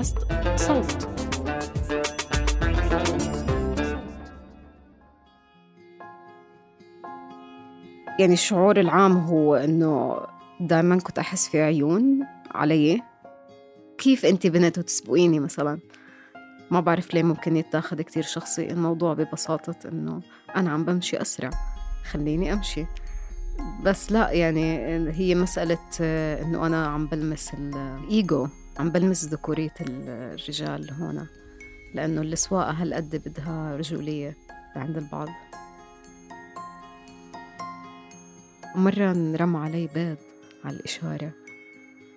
بودكاست صوت. يعني الشعور العام هو إنه دائما كنت أحس في عيون علي. كيف أنت بنت وتسبقيني مثلا؟ ما بعرف ليه ممكن يتاخد كتير شخصي الموضوع ببساطة إنه أنا عم بمشي أسرع. خليني أمشي. بس لا يعني هي مسألة إنه أنا عم بلمس الإيجو عم بلمس ذكورية الرجال هون لأنه السواقة هالقد بدها رجولية عند البعض. مرة انرمى علي بيض على الإشارة.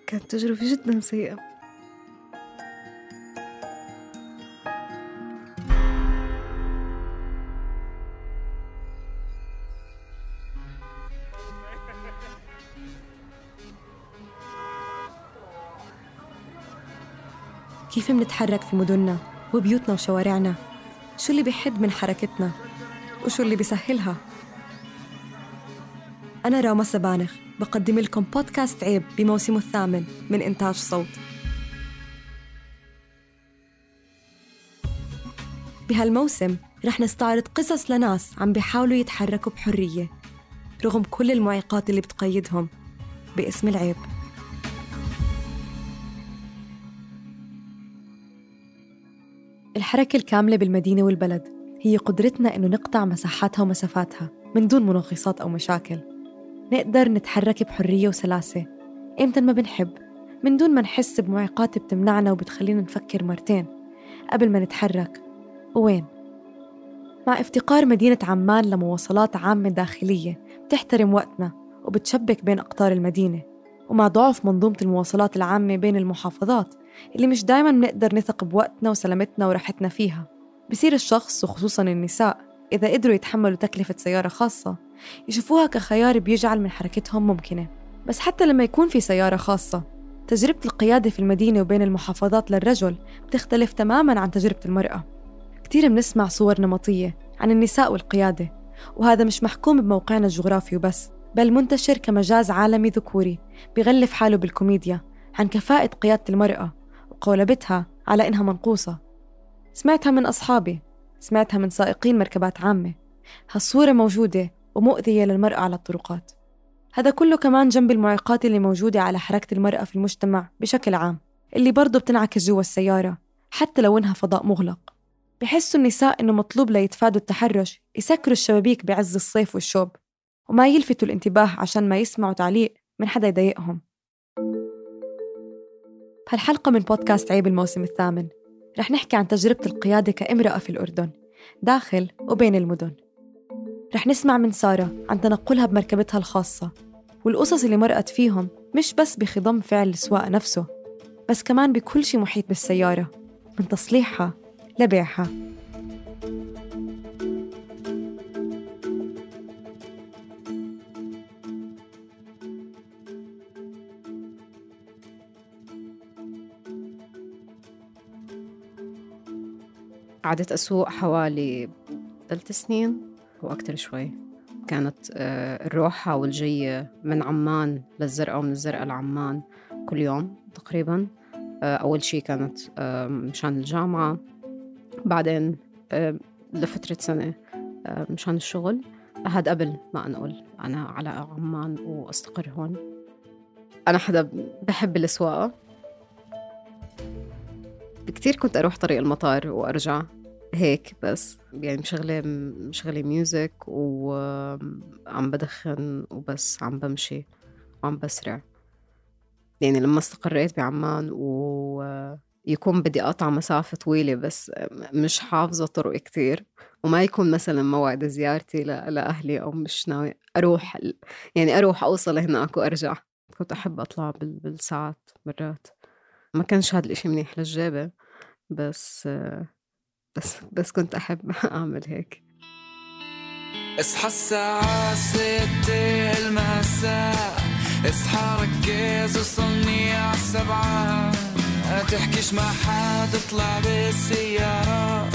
كانت تجربة جدا سيئة. كيف منتحرك في مدننا وبيوتنا وشوارعنا. شو اللي بيحد من حركتنا؟ وشو اللي بيسهلها؟ أنا راما سبانخ بقدم لكم بودكاست عيب بموسمه الثامن من إنتاج صوت. بهالموسم رح نستعرض قصص لناس عم بيحاولوا يتحركوا بحرية رغم كل المعيقات اللي بتقيدهم باسم العيب. الحركة الكاملة بالمدينة والبلد هي قدرتنا إنه نقطع مساحاتها ومسافاتها من دون منغصات أو مشاكل. نقدر نتحرك بحرية وسلاسة. إمتى ما بنحب؟ من دون ما نحس بمعيقات بتمنعنا وبتخلينا نفكر مرتين قبل ما نتحرك. وين؟ مع افتقار مدينة عمان لمواصلات عامة داخلية بتحترم وقتنا وبتشبك بين أقطار المدينة ومع ضعف منظومة المواصلات العامة بين المحافظات اللي مش دايما بنقدر نثق بوقتنا وسلامتنا وراحتنا فيها. بصير الشخص وخصوصا النساء إذا قدروا يتحملوا تكلفة سيارة خاصة يشوفوها كخيار بيجعل من حركتهم ممكنة. بس حتى لما يكون في سيارة خاصة تجربة القيادة في المدينة وبين المحافظات للرجل بتختلف تماما عن تجربة المرأة. كتير بنسمع صور نمطية عن النساء والقيادة وهذا مش محكوم بموقعنا الجغرافي وبس بل منتشر كمجاز عالمي ذكوري بغلف حاله بالكوميديا عن كفاءة قيادة المرأة وقولبتها على إنها منقوصة. سمعتها من أصحابي سمعتها من سائقين مركبات عامة. هالصورة موجودة ومؤذية للمرأة على الطرقات. هذا كله كمان جنب المعيقات اللي موجودة على حركة المرأة في المجتمع بشكل عام اللي برضه بتنعكس جوا السيارة حتى لو إنها فضاء مغلق. بحسوا النساء إنه مطلوب ليتفادوا التحرش يسكروا الشبابيك بعز الصيف والشوب وما يلفتوا الانتباه عشان ما يسمعوا تعليق من حدا يضايقهم. بهالحلقة من بودكاست عيب الموسم الثامن. رح نحكي عن تجربة القيادة كامرأة في الأردن داخل وبين المدن. رح نسمع من سارة عن تنقلها بمركبتها الخاصة والقصص اللي مرقت فيهم مش بس بخضم فعل السواقة نفسه بس كمان بكل شي محيط بالسيارة من تصليحها لبيعها. قعدت أسوق حوالي ثلاث سنين وأكتر شوي. كانت آه، الروحة والجية من عمان للزرقاء ومن الزرقاء لعمان كل يوم تقريبا. آه، أول شي كانت مشان الجامعة. بعدين لفترة سنة مشان الشغل. هاد قبل ما أنقل أنا على عمان وأستقر هون. أنا حدا بحب السواقة كتير كنت أروح طريق المطار وأرجع هيك بس يعني مشغلة مشغلة ميوزك وعم بدخن وبس عم بمشي وعم بسرع. يعني لما استقريت بعمان ويكون بدي أقطع مسافة طويلة بس مش حافظة طرق كتير وما يكون مثلا موعد زيارتي لأهلي أو مش ناوي أروح يعني أروح أوصل هناك وأرجع. كنت أحب أطلع بالساعات مرات. ما كانش هذا الإشي منيح للجيبة. بس بس بس كنت أحب أعمل هيك. اصحى الساعة ستة المساء اصحى ركز وصلني على السبعة. تحكيش مع حد اطلع بالسيارة.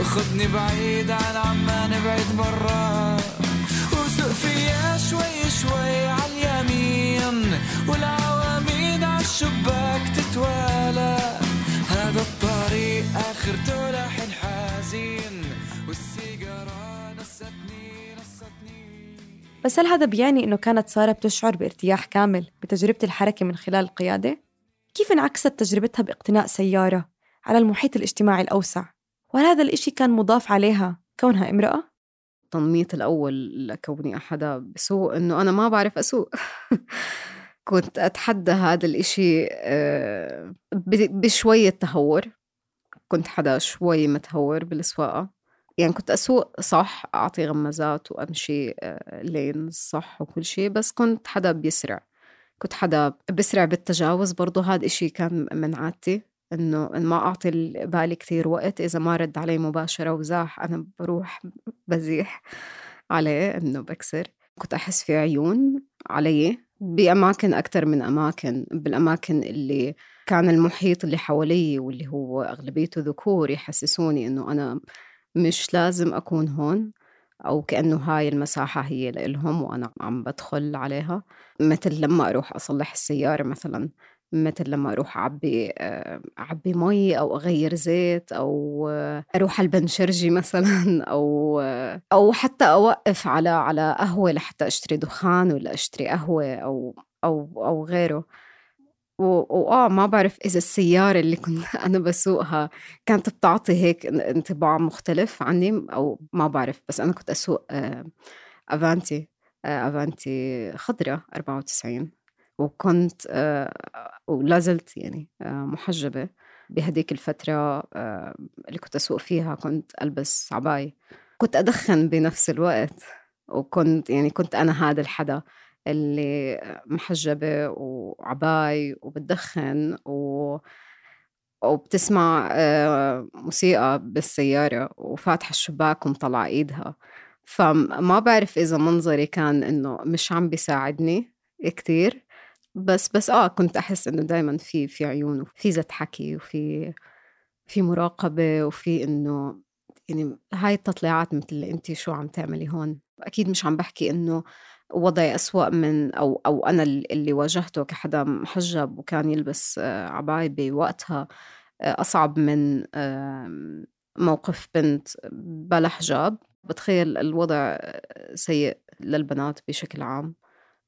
وخدني بعيد عن عمان بعيد برا. وسوق فيها شوي شوي اخرته لحن حزين والسيجارة نستني نستني بس هل هذا بيعني إنه كانت سارة بتشعر بارتياح كامل بتجربة الحركة من خلال القيادة؟ كيف انعكست تجربتها باقتناء سيارة على المحيط الاجتماعي الأوسع؟ وهل هذا الإشي كان مضاف عليها كونها امرأة؟ تنميط الأول لكوني أحدا بسوق إنه أنا ما بعرف أسوق كنت أتحدى هذا الإشي آه، بشوية تهور كنت حدا شوي متهور بالسواقة. يعني كنت أسوق صح أعطي غمازات وأمشي لين آه، صح وكل شيء بس كنت حدا بيسرع. كنت حدا بسرع بالتجاوز. برضه هذا إشي كان من عادتي إنه ما أعطي بالي كتير وقت. إذا ما رد علي مباشرة وزاح أنا بروح بزيح عليه إنه بكسر. كنت أحس في عيون علي بأماكن أكثر من أماكن بالأماكن اللي كان المحيط اللي حوالي واللي هو أغلبيته ذكور يحسسوني إنه أنا مش لازم أكون هون أو كأنه هاي المساحة هي لإلهم وأنا عم بدخل عليها. مثل لما أروح أصلح السيارة مثلا مثل لما أروح أعبي آه، أعبي مي أو أغير زيت أو أروح البنشرجي مثلا أو أو حتى أوقف على على قهوة لحتى أشتري دخان ولا أشتري قهوة أو أو أو غيره. وآه ما بعرف إذا السيارة اللي كنت أنا بسوقها كانت بتعطي هيك انطباع مختلف عني أو ما بعرف بس أنا كنت أسوق آه، أفانتي آه، أفانتي خضرة 94 وكنت آه، ولا زلت يعني محجبة بهديك الفترة اللي كنت أسوق فيها كنت ألبس عباية. كنت أدخن بنفس الوقت وكنت يعني كنت أنا هذا الحدا. اللي محجبة وعباي وبتدخن و وبتسمع آه، موسيقى بالسيارة وفاتحة الشباك ومطلع إيدها. فما بعرف إذا منظري كان إنه مش عم بيساعدني كتير بس بس آه كنت أحس إنه دايما في في عيون وفي زت حكي وفي في مراقبة وفي إنه يعني هاي التطليعات مثل أنت شو عم تعملي هون. أكيد مش عم بحكي إنه وضعي أسوأ من أو أو أنا اللي واجهته كحدا محجب وكان يلبس آه، عباية بوقتها آه، أصعب من موقف بنت بلا حجاب. بتخيل الوضع سيء للبنات بشكل عام.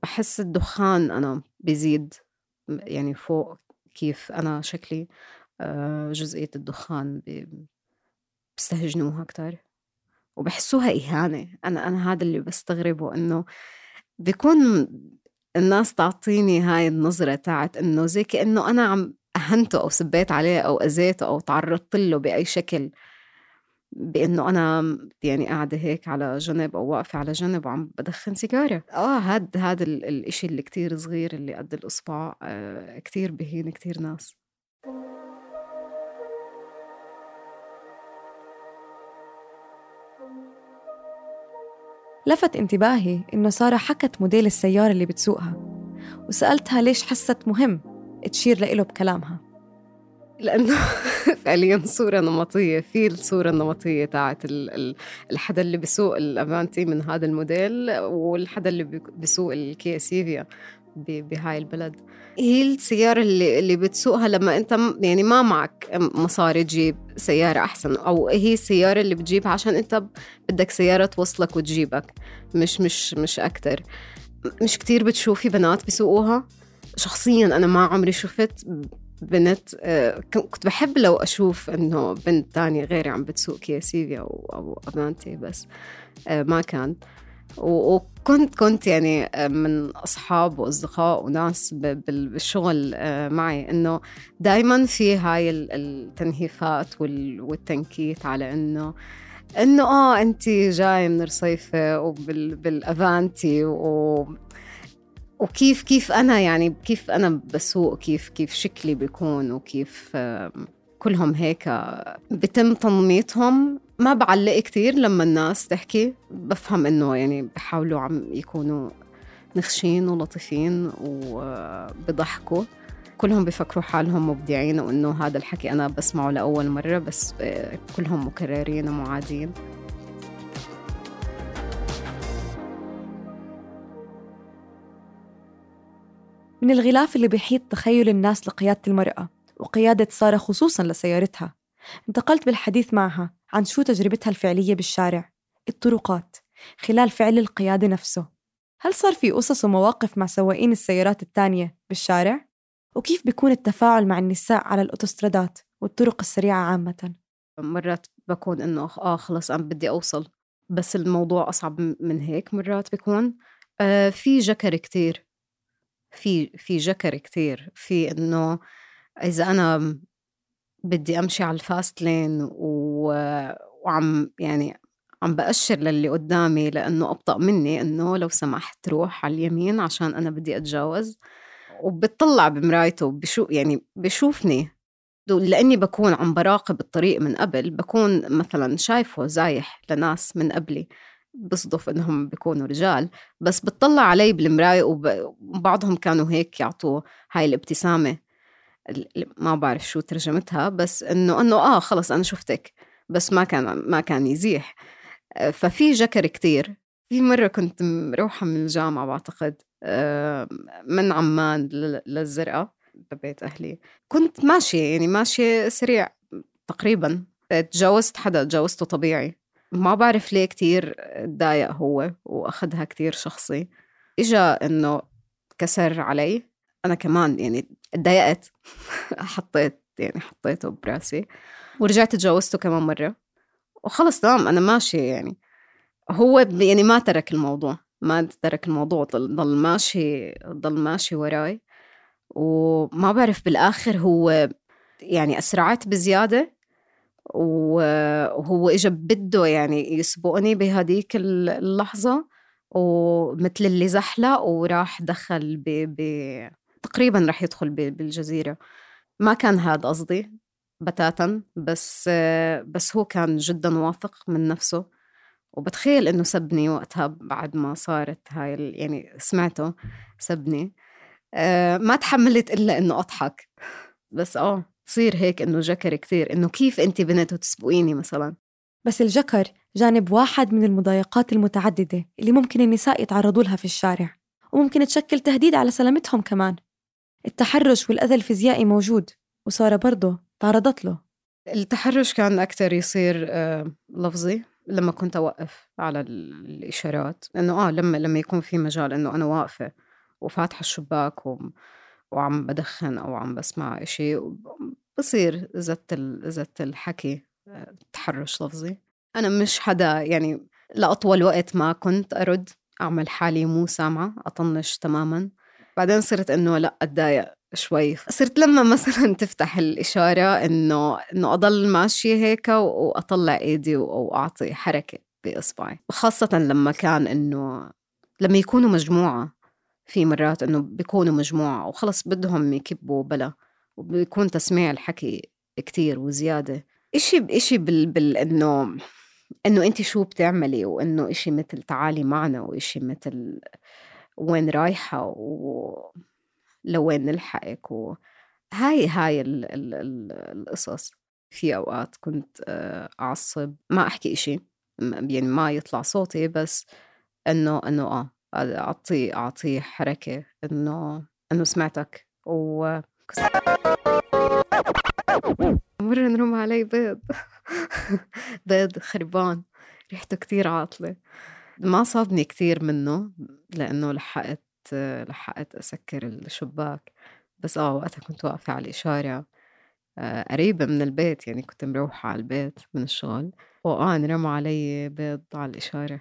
بحس الدخان أنا بيزيد يعني فوق كيف أنا شكلي. آه، جزئية الدخان بيستهجنوها أكتر وبحسوها إهانة. أنا أنا هذا اللي بستغربه إنه بيكون الناس تعطيني هاي النظرة تاعت إنه زي كأنه أنا عم أهنته أو سبيت عليه أو أذيته أو تعرضت له بأي شكل بإنه أنا يعني قاعدة هيك على جنب أو واقفة على جنب وعم بدخن سيجارة. آه هاد هذا الإشي اللي كتير صغير اللي قد الأصبع آه كتير بهين كتير ناس. لفت انتباهي إنه سارة حكت موديل السيارة اللي بتسوقها وسألتها ليش حست مهم تشير لإله بكلامها. لأنه فعليا صورة نمطية في الصورة النمطية تاعت الحدا اللي بيسوق الأفانتي من هذا الموديل والحدا اللي بيسوق الكيا سيفيا بهاي البلد. هي السيارة اللي, اللي بتسوقها لما أنت يعني ما معك مصاري تجيب سيارة أحسن أو هي السيارة اللي بتجيبها عشان أنت بدك سيارة توصلك وتجيبك مش مش مش أكتر. مش كتير بتشوفي بنات بيسوقوها شخصيا أنا ما عمري شفت بنت آه، كنت بحب لو أشوف إنه بنت تانية غيري عم بتسوق كيا سيفيا أو أمانتي بس آه، ما كان. وكنت كنت يعني آه، من أصحاب وأصدقاء وناس بالشغل آه، معي. إنه دائما في هاي التنهيفات والتنكيت على انه إنه آه أنت جاي من رصيفه وبالافانتي و وكيف كيف أنا يعني كيف أنا بسوق كيف كيف شكلي بيكون وكيف كلهم هيك بتم تنميطهم ما بعلق كتير لما الناس تحكي بفهم إنه يعني بحاولوا عم يكونوا نخشين ولطيفين وبضحكوا. كلهم بفكروا حالهم مبدعين وإنه هذا الحكي أنا بسمعه لأول مرة بس كلهم مكررين ومعادين. من الغلاف اللي بيحيط تخيل الناس لقيادة المرأة. وقيادة سارة خصوصا لسيارتها. انتقلت بالحديث معها عن شو تجربتها الفعلية بالشارع. الطرقات. خلال فعل القيادة نفسه. هل صار في قصص ومواقف مع سواقين السيارات التانية بالشارع؟ وكيف بيكون التفاعل مع النساء على الأوتوسترادات والطرق السريعة عامة؟ مرات بكون إنه آه خلص أنا بدي أوصل. بس الموضوع أصعب من هيك مرات بيكون. آه في جكر كتير. في في جكر كتير. في إنه إذا أنا بدي أمشي على الفاست لين و... وعم يعني عم بأشر للي قدامي لأنه أبطأ مني إنه لو سمحت روح على اليمين عشان أنا بدي أتجاوز. وبتطلع بمرايته بشو يعني بشوفني. لأني بكون عم براقب الطريق من قبل بكون مثلا شايفه زايح لناس من قبلي بصدف إنهم بيكونوا رجال. بس بتطلع علي بالمراية وبعضهم كانوا هيك يعطوا هاي الابتسامة. ما بعرف شو ترجمتها بس إنه إنه آه خلص أنا شفتك بس ما كان ما كان يزيح. ففي جكر كتير. في مرة كنت مروحة من الجامعة بعتقد من عمان للزرقاء ببيت أهلي. كنت ماشية يعني ماشية سريع تقريبا. تجاوزت حدا تجاوزته طبيعي. ما بعرف ليه كتير تضايق هو وأخذها كتير شخصي. إجا إنه كسر علي. أنا كمان يعني تضايقت حطيت يعني حطيته براسي. ورجعت تجاوزته كمان مرة. وخلص تمام. أنا ماشية يعني. هو يعني ما ترك الموضوع. ما ترك الموضوع. ضل, ضل ماشي ضل ماشي وراي. وما بعرف بالآخر هو يعني أسرعت بزيادة. وهو إجا بده يعني يسبقني بهديك اللحظة. ومثل اللي زحلق وراح دخل ب... ب... تقريبا رح يدخل. بالجزيرة. ما كان هذا قصدي بتاتا بس بس هو كان جدا واثق من نفسه. وبتخيل إنه سبني وقتها بعد ما صارت هاي يعني سمعته سبني. أه ما تحملت إلا إنه أضحك. بس آه تصير هيك إنه جكر كثير إنه كيف أنت بنت وتسبقيني مثلا؟ بس الجكر جانب واحد من المضايقات المتعددة اللي ممكن النساء يتعرضوا لها في الشارع. وممكن تشكل تهديد على سلامتهم كمان. التحرش والأذى الفيزيائي موجود وسارة برضه تعرضت له التحرش كان أكثر يصير آه، لفظي لما كنت أوقف على الإشارات إنه آه لما لما يكون في مجال إنه أنا واقفة وفاتحة الشباك. وعم بدخن أو عم بسمع إشي بصير زت زت الحكي آه، تحرش لفظي أنا مش حدا يعني لأطول وقت ما كنت أرد أعمل حالي مو سامعة أطنش تماما بعدين صرت إنه لأ أتضايق شوي. صرت لما مثلا تفتح الإشارة إنه إنه أضل ماشية هيك وأطلع إيدي وأعطي حركة بإصبعي. وخاصة لما كان إنه لما يكونوا مجموعة في مرات إنه بيكونوا مجموعة وخلص بدهم يكبوا بلا وبيكون تسميع الحكي كتير وزيادة. إشي بإشي بال, بال إنه إنه أنت شو بتعملي وإنه إشي مثل تعالي معنا وإشي مثل وين رايحة و لوين نلحقك وهاي هاي ال ال ال القصص. في أوقات كنت آه، أعصب. ما أحكي إشي. يعني ما يطلع صوتي بس إنه إنه آه أعطي أعطي حركة إنه إنه سمعتك. و مرة نرم علي بيض. بيض خربان. ريحته كتير عاطلة. ما صابني كتير منه لأنه لحقت لحقت أسكر الشباك. بس آه وقتها كنت واقفة على الإشارة آه قريبة من البيت يعني كنت مروحة على البيت من الشغل. وآه انرمى علي بيض على الإشارة.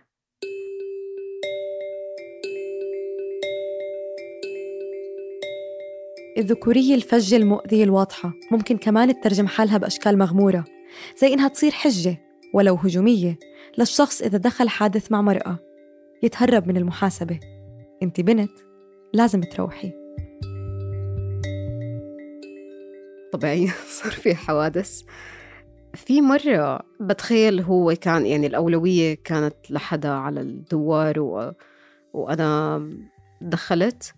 الذكورية الفجة المؤذية الواضحة. ممكن كمان تترجم حالها بأشكال مغمورة زي إنها تصير حجة ولو هجومية. للشخص إذا دخل حادث مع مرأة يتهرب من المحاسبة. أنت بنت لازم تروحي. طبيعي صار في حوادث. في مرة بتخيل هو كان يعني الأولوية كانت لحدا على الدوار و... وأنا دخلت.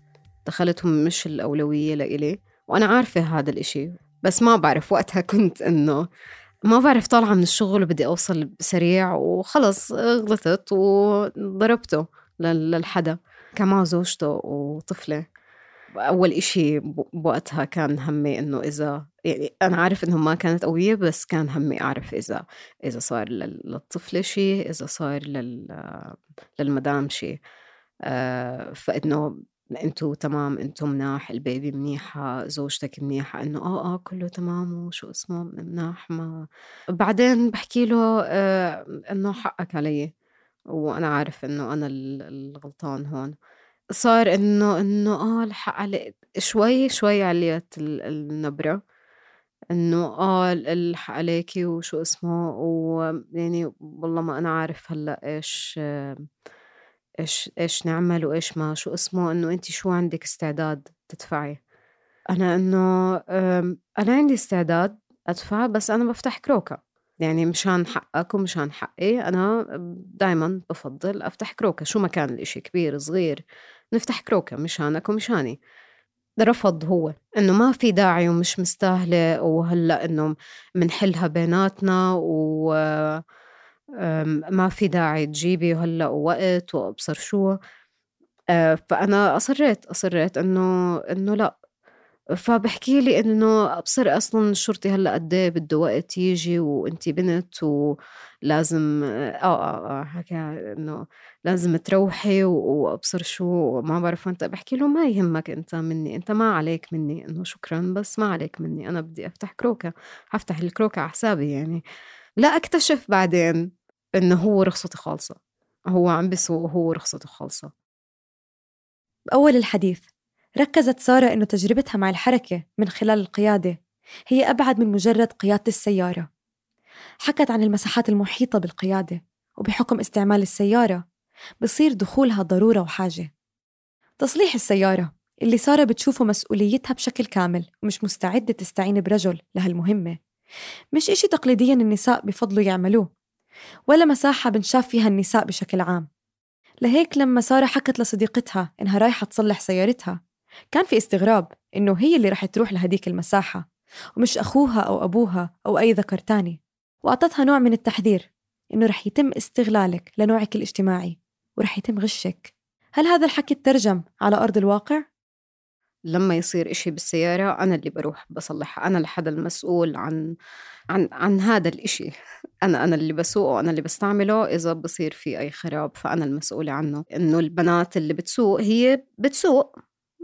دخلت مش الأولوية لإلي وأنا عارفة هذا الإشي بس ما بعرف وقتها كنت إنه ما بعرف طالعة من الشغل وبدي أوصل سريع وخلص غلطت وضربته للحدا. كان معه زوجته وطفلة. أول إشي بوقتها كان همي إنه إذا يعني أنا عارف إنه ما كانت قوية بس كان همي أعرف إذا إذا صار للطفلة شيء إذا صار لل للمدام شيء آه، انتو تمام انتو مناح البيبي منيحة زوجتك منيحة انه آه آه كله تمام وشو اسمه مناح ما بعدين بحكي له آه انه حقك علي. وأنا عارف انه أنا الغلطان هون. صار انه انه آه الحق علي شوي شوي عليت النبرة. انه آه الحق عليكي وشو اسمه ويعني والله ما أنا عارف هلأ إيش آه إيش إيش نعمل وإيش ما شو اسمه إنه أنتِ شو عندِك استعداد تدفعي؟ أنا إنه أنا عندي استعداد أدفع بس أنا بفتح كروكا يعني مشان حقك ومشان حقي أنا دايما بفضل أفتح كروكا شو ما كان الإشي كبير صغير نفتح كروكا مشانك ومشاني. رفض هو. إنه ما في داعي ومش مستاهلة وهلأ إنه منحلها بيناتنا و ما في داعي تجيبي هلأ وقت وأبصر شو. آه، فأنا أصريت أصريت إنه إنه لأ. فبحكي لي إنه أبصر أصلا الشرطي هلأ قد إيه بده وقت يجي وأنت بنت ولازم آه آه, آه حكى إنه لازم تروحي وأبصر شو. ما بعرف أنت بحكي له ما يهمك أنت مني أنت ما عليك مني. إنه شكرا بس ما عليك مني. أنا بدي أفتح كروكا هفتح الكروكا على حسابي يعني. لا أكتشف بعدين. إنه هو رخصته خالصة هو عم بسوق وهو رخصته خالصة. بأول الحديث ركزت سارة إنه تجربتها مع الحركة من خلال القيادة هي أبعد من مجرد قيادة السيارة. حكت عن المساحات المحيطة بالقيادة وبحكم استعمال السيارة بصير دخولها ضرورة وحاجة. تصليح السيارة اللي سارة بتشوفه مسؤوليتها بشكل كامل ومش مستعدة تستعين برجل لهالمهمة مش إشي تقليديا النساء بفضلوا يعملوه. ولا مساحة بنشاف فيها النساء بشكل عام. لهيك لما سارة حكت لصديقتها إنها رايحة تصلح سيارتها كان في استغراب إنه هي اللي رح تروح لهديك المساحة ومش أخوها أو أبوها أو أي ذكر تاني. وأعطتها نوع من التحذير إنه رح يتم استغلالك لنوعك الاجتماعي ورح يتم غشك. هل هذا الحكي ترجم على أرض الواقع؟ لما يصير إشي بالسيارة أنا اللي بروح بصلحها. أنا الحدا المسؤول عن عن عن هذا الإشي. أنا أنا اللي بسوقه أنا اللي بستعمله إذا بصير في أي خراب فأنا المسؤولة عنه. إنه البنات اللي بتسوق هي بتسوق.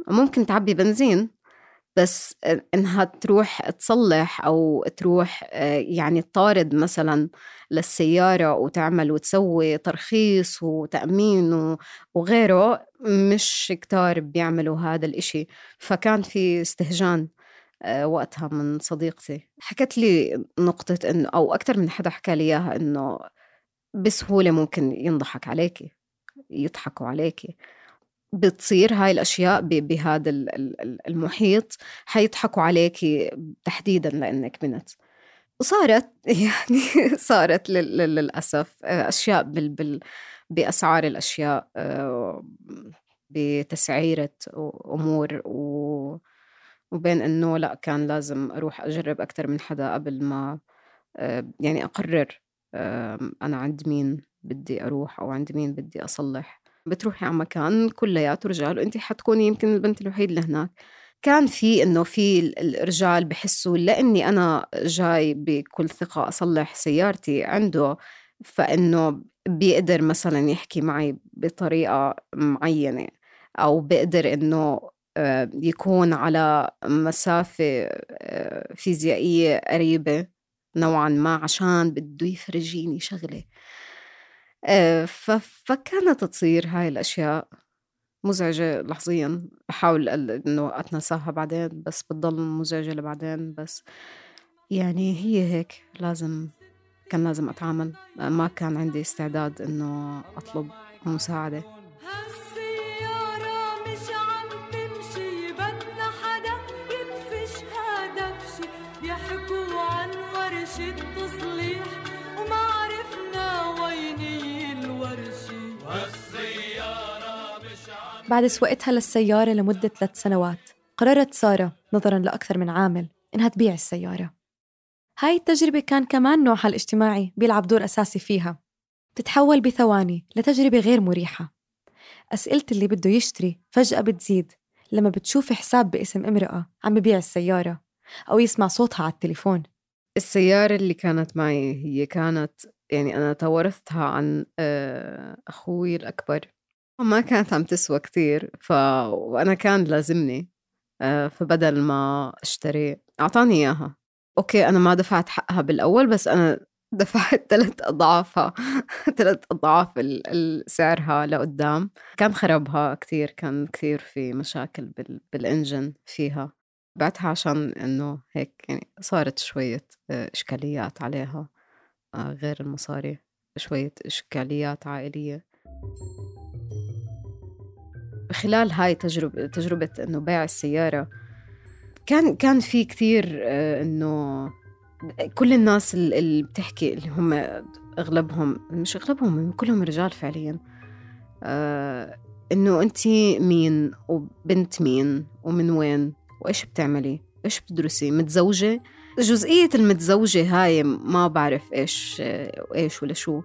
ممكن تعبي بنزين بس إنها تروح تصلح أو تروح يعني تطارد مثلا للسيارة وتعمل وتسوي ترخيص وتأمين وغيره مش كتار بيعملوا هذا الإشي. فكان في استهجان. آه، وقتها من صديقتي. حكت لي نقطة إنه أو أكثر من حدا حكى لي إياها إنه بسهولة ممكن ينضحك عليكي يضحكوا عليكي بتصير هاي الأشياء بهذا المحيط حيضحكوا عليكي تحديدا لأنك بنت. وصارت يعني صارت للأسف آه، أشياء بال بال بأسعار الأشياء آه، بتسعيرة أمور و وبين إنه لأ كان لازم أروح أجرب أكتر من حدا قبل ما آه، يعني أقرر أنا عند مين بدي أروح أو عند مين بدي أصلح. بتروحي على مكان كلياته رجال وأنت حتكوني يمكن البنت الوحيد اللي هناك. كان في إنه في الرجال بحسوا لأني أنا جاي بكل ثقة أصلح سيارتي عنده فإنه بيقدر مثلا يحكي معي بطريقة معينة أو بيقدر إنه يكون على مسافة آه، فيزيائية قريبة نوعا ما عشان بده يفرجيني شغلة. آه، فكانت تصير هاي الأشياء مزعجة لحظيا. بحاول إنه أتناساها بعدين بس بتضل مزعجة لبعدين. بس يعني هي هيك لازم كان لازم أتعامل. ما كان عندي استعداد إنه أطلب مساعدة. بعد سوقتها للسيارة لمدة ثلاث سنوات قررت سارة نظراً لأكثر من عامل إنها تبيع السيارة. هاي التجربة كان كمان نوعها الاجتماعي بيلعب دور أساسي فيها. تتحول بثواني لتجربة غير مريحة. أسئلة اللي بده يشتري فجأة بتزيد لما بتشوف حساب باسم امرأة عم ببيع السيارة أو يسمع صوتها على التليفون. السيارة اللي كانت معي هي كانت يعني أنا تورثتها عن آه، أخوي الأكبر. ما كانت عم تسوى كتير ف... وأنا كان لازمني آه، فبدل ما أشتري أعطاني إياها. أوكي أنا ما دفعت حقها بالأول بس أنا دفعت ثلاث أضعافها ثلاث أضعاف سعرها لقدام. كان خربها كتير كان كتير في مشاكل بال... بالإنجن فيها. بعتها عشان إنه هيك يعني صارت شوية آه، إشكاليات عليها آه، غير المصاري شوية إشكاليات عائلية. خلال هاي تجربة تجربة إنه بيع السيارة كان كان في كثير آه، إنه كل الناس اللي بتحكي اللي هم أغلبهم مش أغلبهم كلهم رجال فعليا إنه انت مين وبنت مين ومن وين؟ وإيش بتعملي؟ إيش بتدرسي؟ متزوجة؟ جزئية المتزوجة هاي ما بعرف إيش إيش ولا شو.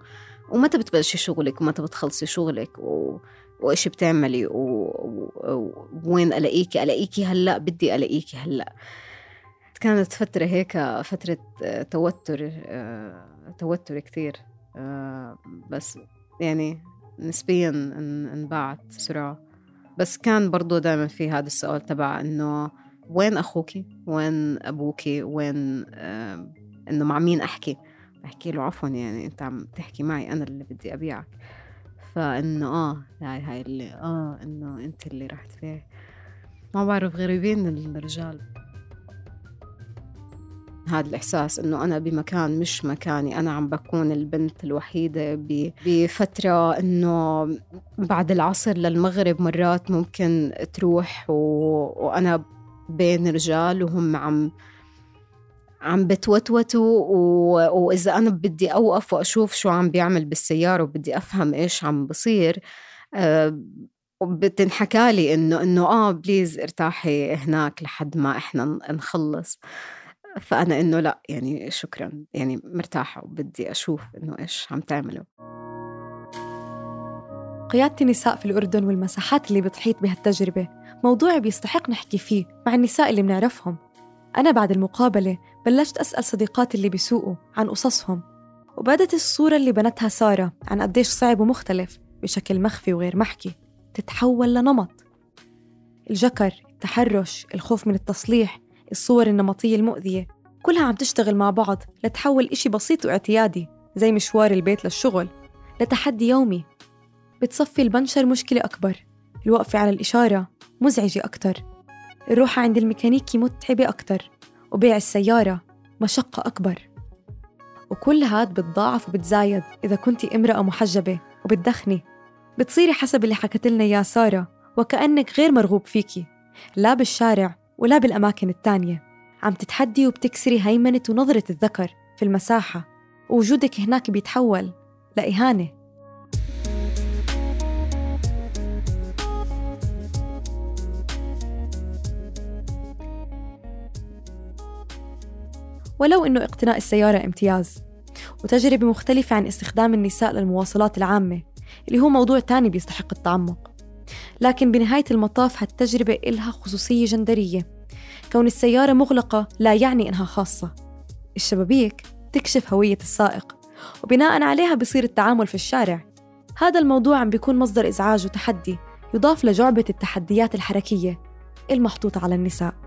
ومتى بتبلشي شغلك؟ ومتى بتخلصي شغلك؟ و... وإيش بتعملي؟ ووين و... ألاقيكي؟ ألاقيكي هلأ؟ بدي ألاقيكي هلأ. كانت فترة هيك فترة توتر توتر كثير. بس يعني نسبيا انباعت بسرعة. بس كان برضو دائما في هذا السؤال تبع إنه وين أخوكي؟ وين أبوكي؟ وين إنه مع مين أحكي؟ أحكي له عفوا يعني أنت عم تحكي معي أنا اللي بدي أبيعك. فإنه آه هاي هاي اللي آه إنه أنت اللي رحت فيه ما بعرف غريبين الرجال. هذا الإحساس إنه أنا بمكان مش مكاني. أنا عم بكون البنت الوحيدة بفترة إنه بعد العصر للمغرب مرات ممكن تروح و... وأنا بين رجال وهم عم عم بتوتوتوا و... وإذا أنا بدي أوقف وأشوف شو عم بيعمل بالسيارة وبدي أفهم إيش عم بصير أه بتنحكى لي إنه إنه آه بليز ارتاحي هناك لحد ما إحنا نخلص. فأنا إنه لا يعني شكرا يعني مرتاحة وبدي أشوف إنه إيش عم تعملوا. قيادة النساء في الأردن والمساحات اللي بتحيط بهالتجربة موضوع بيستحق نحكي فيه مع النساء اللي بنعرفهم. أنا بعد المقابلة بلشت أسأل صديقاتي اللي بيسوقوا عن قصصهم وبدت الصورة اللي بنتها سارة عن قديش صعب ومختلف بشكل مخفي وغير محكي تتحول لنمط. الجكر التحرش الخوف من التصليح الصور النمطية المؤذية كلها عم تشتغل مع بعض لتحول إشي بسيط واعتيادي زي مشوار البيت للشغل لتحدي يومي. بتصفي البنشر مشكلة أكبر. الوقفة على الإشارة مزعجة أكتر. الروحة عند الميكانيكي متعبة أكتر وبيع السيارة مشقة أكبر. وكل هاد بتضاعف وبتزايد إذا كنتي امرأة محجبة وبتدخني. بتصيري حسب اللي حكت لنا يا سارة وكأنك غير مرغوب فيكي. لا بالشارع ولا بالأماكن التانية. عم تتحدي وبتكسري هيمنة ونظرة الذكر في المساحة. ووجودك هناك بيتحول لإهانة. ولو إنه اقتناء السيارة امتياز. وتجربة مختلفة عن استخدام النساء للمواصلات العامة اللي هو موضوع تاني بيستحق التعمق. لكن بنهاية المطاف هالتجربة إلها خصوصية جندرية. كون السيارة مغلقة لا يعني إنها خاصة. الشبابيك تكشف هوية السائق وبناء عليها بصير التعامل في الشارع. هذا الموضوع عم بيكون مصدر إزعاج وتحدي يضاف لجعبة التحديات الحركية المحطوطة على النساء.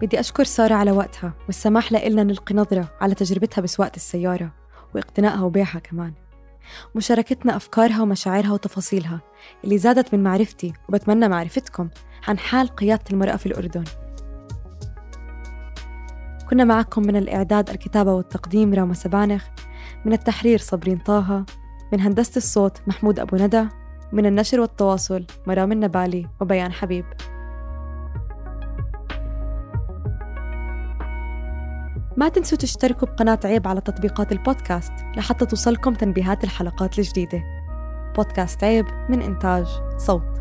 بدي أشكر سارة على وقتها والسماح لنا نلقي نظرة على تجربتها بسواقة السيارة واقتنائها وبيعها كمان. مشاركتنا أفكارها ومشاعرها وتفاصيلها اللي زادت من معرفتي وبتمنى معرفتكم عن حال قيادة المرأة في الأردن. كنا معكم من الإعداد الكتابة والتقديم راما سبانخ من التحرير صبرين طه من هندسة الصوت محمود أبو ندى من النشر والتواصل مرام النبالي وبيان حبيب. ما تنسوا تشتركوا بقناة عيب على تطبيقات البودكاست لحتى توصلكم تنبيهات الحلقات الجديدة. بودكاست عيب من إنتاج صوت.